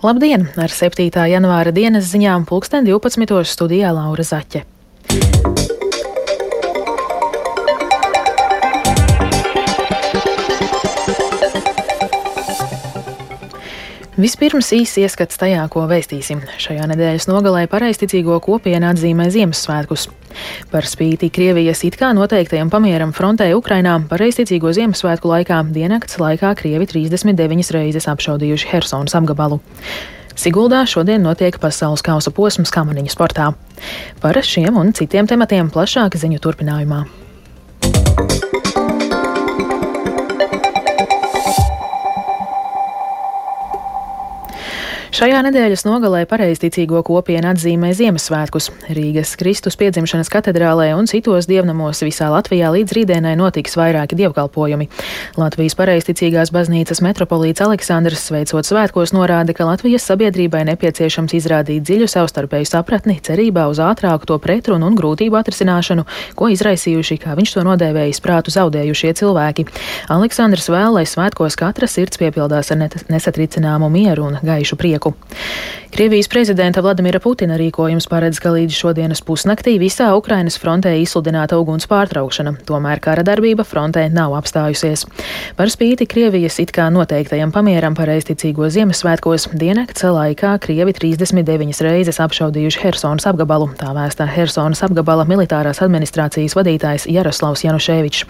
Labdien! Ar 7. janvāra dienas ziņām pulksten 12. studijā Laura Zaķe. Vispirms īsi ieskats tajā, ko veistīsim. Šajā nedēļas nogalē pareizticīgo kopienu atzīmē Ziemassvētkus. Par spīti Krievijas it kā noteiktajam pamieram frontē Ukrainā pareizticīgo Ziemassvētku laikā diennakts laikā Krievi 39 reizes apšaudījuši Helsonas apgabalu. Siguldā šodien notiek pasaules kausa posms kamaniņu sportā. Par šiem un citiem tematiem plašāk ziņu turpinājumā. Šajā nedēļas nogalē pareizticīgo kopienu atzīmē Ziemassvētkus. Rīgas Kristus piedzimšanas katedrālē un citos dievnamos visā Latvijā līdz rītdienai notiks vairāki dievkalpojumi. Latvijas pareizticīgās baznīcas metropolīts Aleksandrs sveicot svētkos norāda, ka Latvijas sabiedrībai nepieciešams izrādīt dziļu savstarpēju sapratni cerībā uz ātrāku to pretrunu un grūtību atrisināšanu, ko izraisījuši, kā viņš to nodēvējis, prātu zaudējušie cilvēki. Aleksandrs vēl, lai svētkos katra sirds piepildās ar nesatricināmu mieru un gaišu prieku laiku. Krievijas prezidenta Vladimira Putina rīkojums paredz, ka līdz šodienas pusnaktī visā Ukrainas frontē izsludināta uguns pārtraukšana, tomēr kara darbība frontē nav apstājusies. Par spīti Krievijas it kā noteiktajam pamieram pareizticīgo Ziemassvētkos diennakts laikā Krievi 39 reizes apšaudījuši Helsonas apgabalu, tā vēstā Helsonas apgabala militārās administrācijas vadītājs Jaroslavs Januševičs.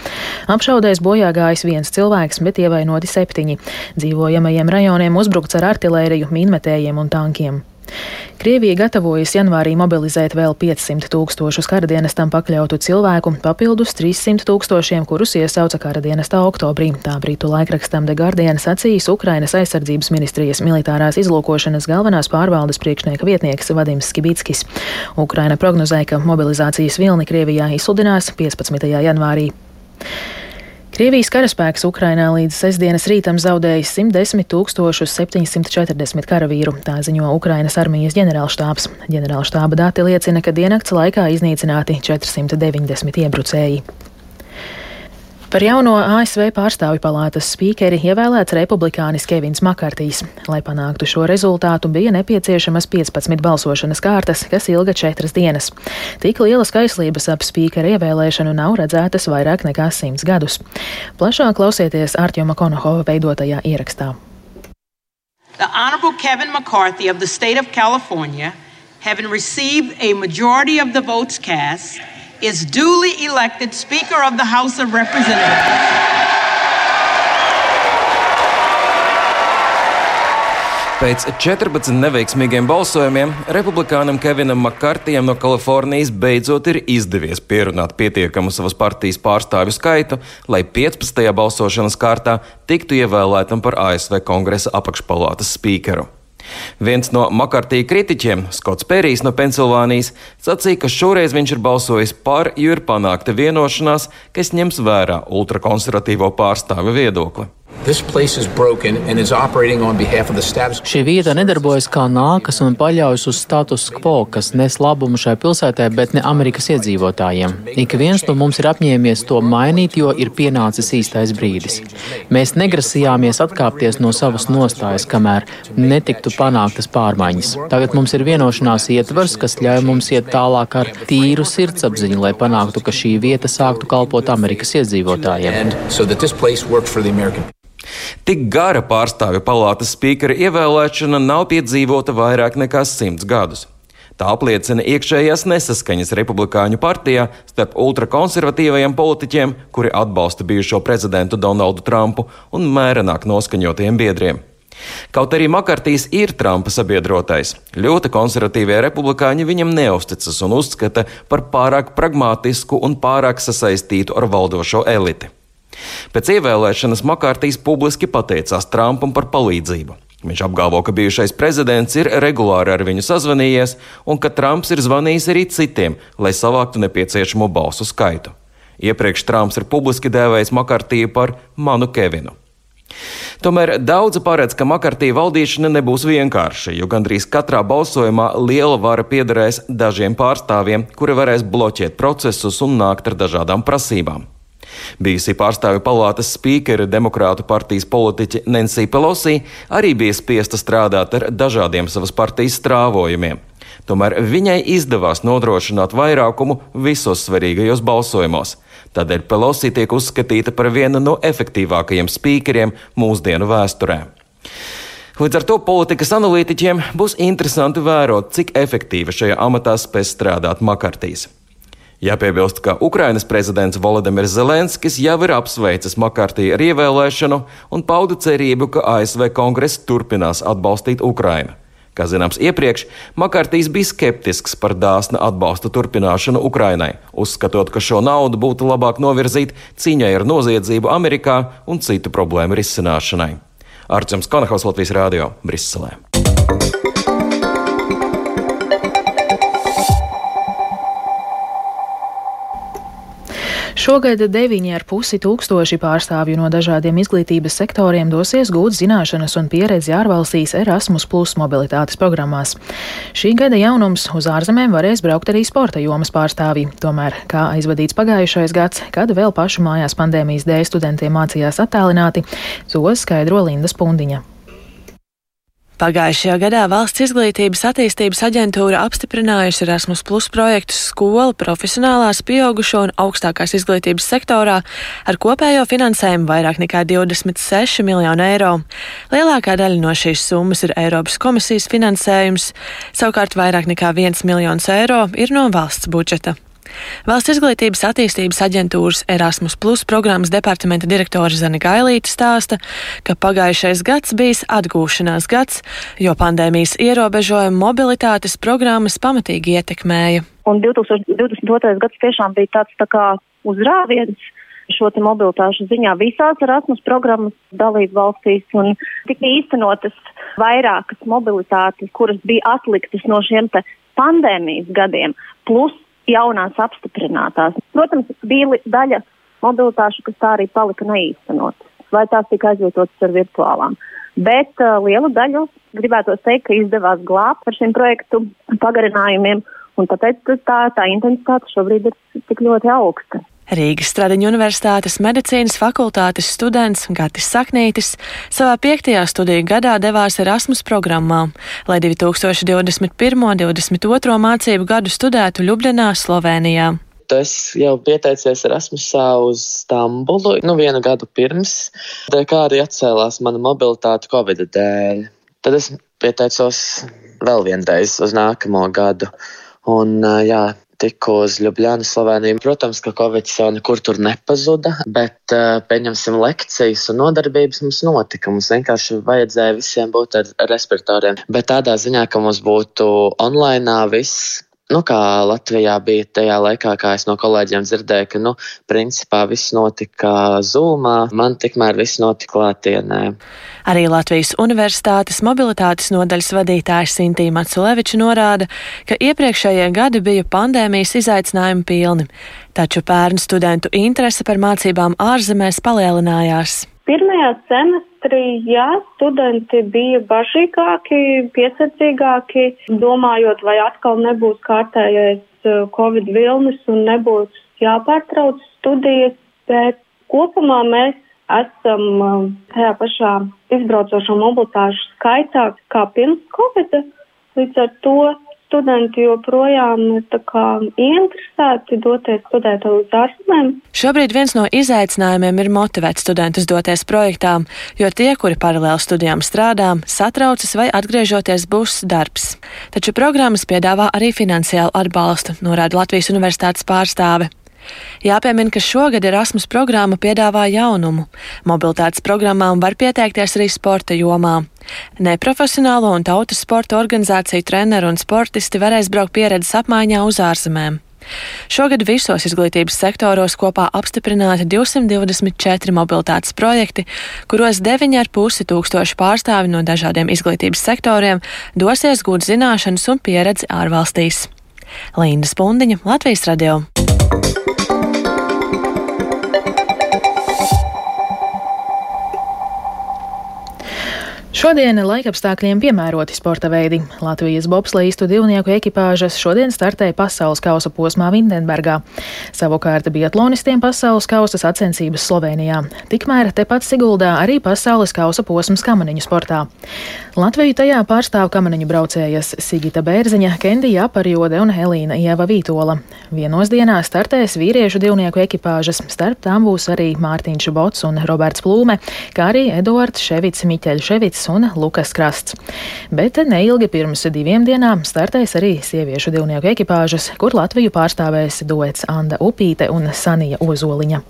Apšaudēs bojā gājis viens cilvēks, bet ievainoti septiņi. Dzīvojamajiem rajoniem uzbrukts ar artilēriju, mīnmetēju pretējiem un tankiem. Krievija gatavojas janvārī mobilizēt vēl 500 tūkstošus karadienestam pakļautu cilvēku, papildus 300 tūkstošiem, kurus iesauca karadienestā oktobrī. Tā brītu laikrakstam The Guardian sacījis Ukrainas aizsardzības ministrijas militārās izlūkošanas galvenās pārvaldes priekšnieka vietnieks Vadims Skibitskis. Ukraina prognozēja, ka mobilizācijas vilni Krievijā izsludinās 15. janvārī. Krievijas karaspēks Ukrainā līdz sestdienas rītam zaudējis 110 740 karavīru, tā ziņo Ukrainas armijas ģenerālštābs. Ģenerālštāba dati liecina, ka diennakts laikā iznīcināti 490 iebrucēji. Par jauno ASV pārstāvju palātas spīkeri ievēlēts republikānis Kevins Makartīs. Lai panāktu šo rezultātu, bija nepieciešamas 15 balsošanas kārtas, kas ilga četras dienas. Tik lielas kaislības ap spīkera ievēlēšanu nav redzētas vairāk nekā simts gadus. Plašāk klausieties Ārķoma Konohova veidotajā ierakstā. The Honorable Kevin McCarthy of the state of California, having received a majority of the votes cast, is duly elected Speaker of the House of Representatives. Pēc 14 neveiksmīgiem balsojumiem republikānam Kevinam Makartijam no Kalifornijas beidzot ir izdevies pierunāt pietiekamu savas partijas pārstāvju skaitu, lai 15. balsošanas kārtā tiktu ievēlētam par ASV kongresa apakšpalātas spīkeru. Viens no Makartī kritiķiem, Skots Pērijs no Pensilvānijas, sacīja, ka šoreiz viņš ir balsojis par, jo ir panākta vienošanās, kas ņems vērā ultrakonservatīvo pārstāvju viedokli. Šī vieta nedarbojas kā nākas un paļaujas uz status quo, kas nes labumu šai pilsētai, bet ne Amerikas iedzīvotājiem. Ik viens no mums ir apņēmies to mainīt, jo ir pienācis īstais brīdis. Mēs negrasījāmies atkāpties no savas nostājas, kamēr netiktu panāktas pārmaiņas. Tagad mums ir vienošanās ietvers, kas ļauj mums iet tālāk ar tīru sirdsapziņu, lai panāktu, ka šī vieta sāktu kalpot Amerikas iedzīvotājiem. Tik gara pārstāvju palātas spīkera ievēlēšana nav piedzīvota vairāk nekā simts gadus. Tā apliecina iekšējās nesaskaņas Republikāņu partijā starp ultrakonservatīvajiem politiķiem, kuri atbalsta bijušo prezidentu Donaldu Trumpu un mērenāk noskaņotiem biedriem. Kaut arī Makartīs ir Trumpa sabiedrotais, ļoti konservatīvie republikāņi viņam neusticas un uzskata par pārāk pragmātisku un pārāk sasaistītu ar valdošo eliti. Pēc ievēlēšanas Makārtīs publiski pateicās Trumpam par palīdzību. Viņš apgalvo, ka bijušais prezidents ir regulāri ar viņu sazvanījies un ka Trumps ir zvanījis arī citiem, lai savāktu nepieciešamo balsu skaitu. Iepriekš Trumps ir publiski dēvējis Makartīju par manu Kevinu. Tomēr daudzi paredz, ka Makartī valdīšana nebūs vienkārša, jo gandrīz katrā balsojumā liela vara piederēs dažiem pārstāvjiem, kuri varēs bloķēt procesus un nākt ar dažādām prasībām. Bijusī pārstāvju palātas spīkere Demokrātu partijas politiķe Nancy Pelosi arī bija spiesta strādāt ar dažādiem savas partijas strāvojumiem. Tomēr viņai izdevās nodrošināt vairākumu visos svarīgajos balsojumos. Tādēļ Pelosi tiek uzskatīta par vienu no efektīvākajiem spīkeriem mūsdienu vēsturē. Līdz ar to politikas analītiķiem būs interesanti vērot, cik efektīvi šajā amatā spēs strādāt Makartīs. Jāpiebilst, ka Ukrainas prezidents Volodimirs Zelenskis jau ir apsveicis Makartī ar ievēlēšanu un pauda cerību, ka ASV kongress turpinās atbalstīt Ukrainu. Kā zināms, iepriekš Makārtīs bija skeptisks par dāsna atbalsta turpināšanu Ukrainai, uzskatot, ka šo naudu būtu labāk novirzīt cīņai ar noziedzību Amerikā un citu problēmu risināšanai. Arčuns Konahaus Latvijas Rādio Briselē. Šogad 9,5 tūkstoši pārstāvju no dažādiem izglītības sektoriem dosies gūt zināšanas un pieredzi ārvalstīs Erasmus Plus mobilitātes programmās. Šī gada jaunums uz ārzemēm varēs braukt arī sporta jomas pārstāvji. Tomēr, kā aizvadīts pagājušais gads, kad vēl pašu mājās pandēmijas dēļ studentiem mācījās attālināti, to skaidro Linda Spundiņa. Pagājušajā gadā Valsts izglītības attīstības aģentūra apstiprinājusi Erasmus Plus projektu skolu profesionālās, pieaugušo un augstākās izglītības sektorā ar kopējo finansējumu vairāk nekā 26 miljonu eiro. Lielākā daļa no šīs summas ir Eiropas komisijas finansējums, savukārt vairāk nekā 1 miljons eiro ir no valsts budžeta. Valsts izglītības attīstības aģentūras Erasmus Plus programmas departamenta direktore Zana Gailīte stāsta, ka pagājušais gads bijis atgūšanās gads, jo pandēmijas ierobežojumi mobilitātes programmas pamatīgi ietekmēja. Un 2022. gads tiešām bija tāds tā kā uzrāviens šo mobilitāšu ziņā visās Erasmus programmas dalību valstīs un tika īstenotas vairākas mobilitātes, kuras bija atliktas no šiem pandēmijas gadiem, plus jaunās apstiprinātās. Protams, bija daļa mobilitāšu, kas tā arī palika neīstenotas, vai tās tika aizvietotas ar virtuālām. Bet uh, lielu daļu gribētu teikt, ka izdevās glābt ar šiem projektu pagarinājumiem, un tāpēc tā, tā intensitāte šobrīd ir tik ļoti augsta. Rīgas Stradiņu Universitātes medicīnas fakultātes students Gatis Saknītis savā piektajā studiju gadā devās Erasmus programmā, lai 2021. un 2022. mācību gadu studētu Ljubljanā, Slovenijā. Es jau pieteicies Erasmusā uz Stambulu nu, vienu gadu pirms, kā arī atcēlās mana mobilitāte Covid dēļ. Tad es pieteicos vēl vienreiz uz nākamo gadu. Un, jā, tiku uz Ljubljana, Sloveniju. Protams, ka Covid jau nekur tur nepazuda, bet uh, pieņemsim lekcijas un nodarbības mums notika. Mums vienkārši vajadzēja visiem būt ar respiratoriem. Bet tādā ziņā, ka mums būtu online viss nu, kā Latvijā bija tajā laikā, kā es no kolēģiem dzirdēju, ka, nu, principā viss notika zūmā, man tikmēr viss notika klātienē. Arī Latvijas Universitātes mobilitātes nodaļas vadītājs Sintīna Matsuleviča norāda, ka iepriekšējie gadi bija pandēmijas izaicinājumi pilni, taču pērnu studentu interese par mācībām ārzemēs palielinājās. Pirmajā semestrī, jā, studenti bija bažīgāki, piesardzīgāki, domājot, vai atkal nebūs kārtējais uh, Covid vilnis un nebūs jāpārtrauc studijas, bet kopumā mēs esam uh, tajā pašā izbraucošo mobilitāšu skaitā kā pirms Covid. Līdz ar to studenti joprojām ieinteresēti doties studēt uz ārzemēm. Šobrīd viens no izaicinājumiem ir motivēt studentus doties projektā, jo tie, kuri paralēli studijām strādā, satraucas vai atgriežoties būs darbs. Taču programmas piedāvā arī finansiālu atbalstu, norāda Latvijas Universitātes pārstāve. Jāpiemina, ka šogad Erasmus programma piedāvā jaunumu. Mobilitātes programmām var pieteikties arī sporta jomā. Neprofesionālo un tautas sporta organizāciju treneru un sportisti varēs braukt pieredzes apmaiņā uz ārzemēm. Šogad visos izglītības sektoros kopā apstiprināti 224 mobilitātes projekti, kuros 9,5 tūkstoši pārstāvi no dažādiem izglītības sektoriem dosies gūt zināšanas un pieredzi ārvalstīs. Līna Spundiņa, Latvijas radio. Šodien laikapstākļiem piemēroti sporta veidi. Latvijas bobslīstu divnieku ekipāžas šodien startēja pasaules kausa posmā Vindenbergā. Savukārt biatlonistiem pasaules kausa sacensības Slovenijā. Tikmēr tepat Siguldā arī pasaules kausa posms kamaniņu sportā. Latviju tajā pārstāv kamaniņu braucējas Sigita Bērziņa, Kendija Aparjode un Helīna Ieva Vītola. Vienos dienās startēs vīriešu divnieku ekipāžas, starp tām būs arī Mārtiņš Bots un Roberts Plūme, kā arī Eduards Ševits, Miķeļ Ševits Krasts un Lukas Krasts. Bet neilgi pirms diviem dienām startēs arī sieviešu divnieku ekipāžas, kur Latviju pārstāvēs duets Anda Upīte un Sanija Ozoliņa.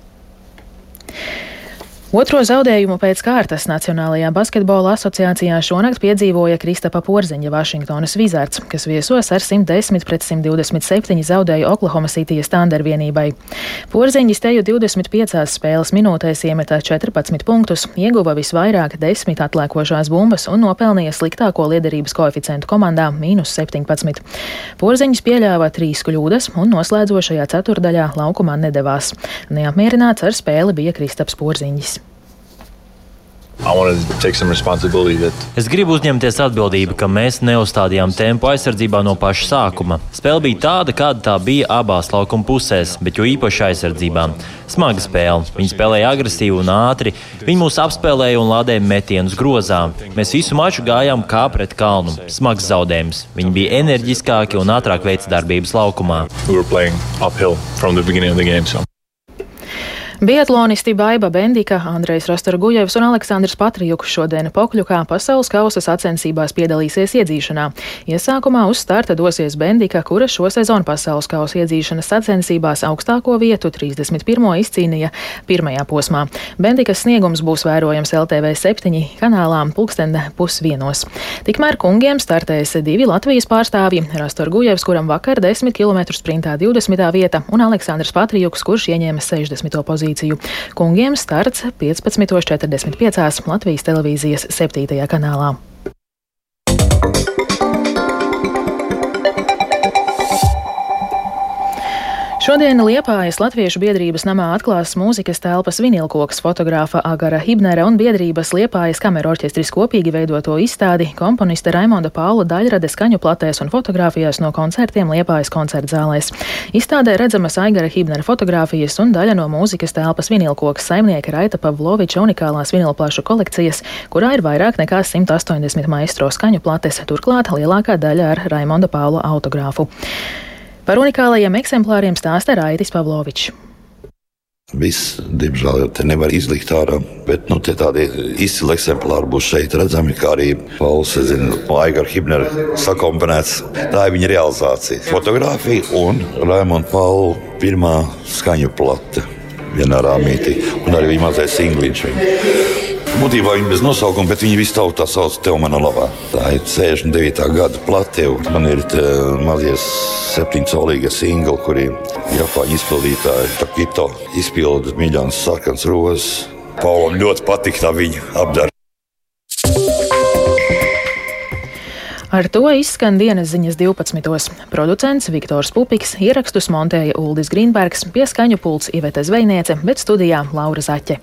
Otro zaudējumu pēc kārtas Nacionālajā basketbola asociācijā šonakt piedzīvoja Kristapa Porziņa Vašingtonas Wizards, kas viesos ar 110 pret 127 zaudēju Oklahoma City standarta vienībai. Porziņš teju 25 spēles minūtēs iemetā 14 punktus, ieguva visvairāk 10 atlēkošās bumbas un nopelnīja sliktāko liederības koeficientu komandā - mīnus 17. Porziņš pieļāva trīs kļūdas un noslēdzošajā ceturdaļā laukumā nedavās. Neapmierināts ar spēli bija Kristaps Porziņš. Es gribu uzņemties atbildību, ka mēs neuzstādījām tempu aizsardzībā no paša sākuma. Spēle bija tāda, kāda tā bija abās laukuma pusēs, bet jo īpaši aizsardzībā. Smaga spēle. Viņi spēlēja agresīvi un ātri. Viņi mūs apspēlēja un lādēja metienus grozā. Mēs visu maču gājām kā pret kalnu. Smags zaudējums. Viņi bija enerģiskāki un ātrāk veica darbības laukumā. We Biatlonisti Baiba Bendika, Andrejs Rastorgujevs un Aleksandrs Patrijuks šodien Pokļukā pasaules kausa sacensībās piedalīsies iedzīšanā. Iesākumā uz starta dosies Bendika, kura šo sezonu pasaules kausa iedzīšanas sacensībās augstāko vietu 31. izcīnīja pirmajā posmā. Bendikas sniegums būs vērojams LTV 7 kanālā pulksten pusvienos. Tikmēr kungiem startēs divi Latvijas pārstāvji - Rastorgujevs, kuram vakar 10 km sprintā 20. vieta, un Aleksandrs Patrijuks, kurš ieņēma 60. pozīciju pozīciju. Kungiem starts 15.45 Latvijas televīzijas 7. kanālā. Šodien Liepājas Latviešu biedrības namā atklās mūzikas telpas vinilkoks fotogrāfa Agara Hibnera un biedrības Liepājas kameru orķestris kopīgi veidoto izstādi komponista Raimonda Paula daļrade skaņu platēs un fotografijās no koncertiem Liepājas koncertzālēs. Izstādē redzamas Aigara Hibnera fotografijas un daļa no mūzikas telpas vinilkoks saimnieka Raita Pavloviča unikālās vinilplašu kolekcijas, kurā ir vairāk nekā 180 maistro skaņu plates, turklāt lielākā daļa ar Raimonda Paula autogrāfu. Par unikālajiem eksemplāriem stāsta Raitis Pavlovičs. Viss, diemžēl, jau te nevar izlikt ārā, bet nu, tādi izcili eksemplāri būs šeit redzami, kā arī Pauls, zinu, Aigara Hibnera sakomponēts. Tā ir viņa realizācija. Fotogrāfija un Raimonda Paula pirmā skaņu plate vienā rāmītī, un arī viņa mazais singliņš. Viņa. Būtībā viņi bez nosaukuma, bet viņi visi tautā sauc Tev manā labā. Tā ir 69. gada plate. Man ir mazie septiņcolīgie singli, kuriem Japāņu izpildītāji Takito izpilda miljonu sarkans rozes. Paulam ļoti patīk tā viņa apdara. Ar to izskan dienas ziņas 12. Producents Viktors Pupiks, ierakstus montēja Uldis Grīnbergs, pieskaņu pults Ivete Zvejniece, bet studijā Laura Zaķe.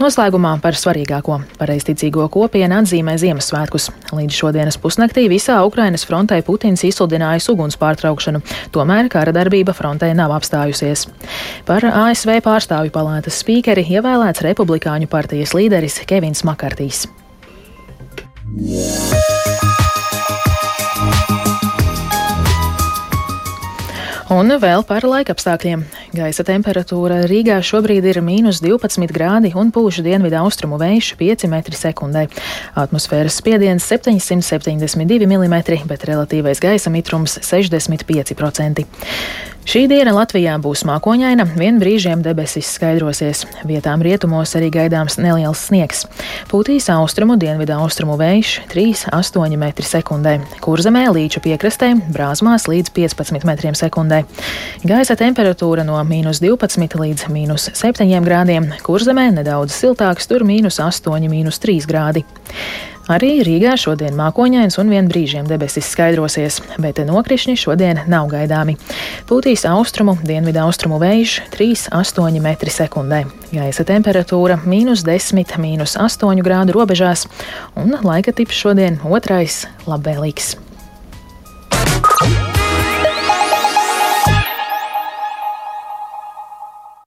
Noslēgumā par svarīgāko - pareizticīgo kopienu atzīmē Ziemassvētkus. Līdz šodienas pusnaktī visā Ukrainas frontē Putins izsludināja uguns pārtraukšanu, tomēr kara darbība frontē nav apstājusies. Par ASV pārstāvju palātas spīkeri ievēlēts Republikāņu partijas līderis Kevins Makartīs. Yeah. Un vēl par laikapstākļiem. Gaisa temperatūra Rīgā šobrīd ir mīnus 12 grādi un pūš dienvidu austrumu vējš 5 m2. Atmosfēras spiediens 772 mm, bet relatīvais gaisa mitrums 65%. Šī diena Latvijā būs mākoņaina, vien brīžiem debesis skaidrosies. Vietām rietumos arī gaidāms neliels sniegs. Pūtīs austrumu dienvidu austrumu vējš 3,8 m2. Kurzemē līča piekrastē brāzmās līdz 15 m2. Gaisa temperatūra no mīnus 12 līdz mīnus 7 grādiem, kurzemē nedaudz siltāks, tur mīnus 8, mīnus 3 grādi. Arī Rīgā šodien mākoņains un vien brīžiem debesis skaidrosies, bet nokrišņi šodien nav gaidāmi. Pūtīs austrumu, dienvidu austrumu vējš 3,8 m2. Gaisa temperatūra - mīnus 10, mīnus 8 grādu robežās, un laika tips šodien otrais - labvēlīgs.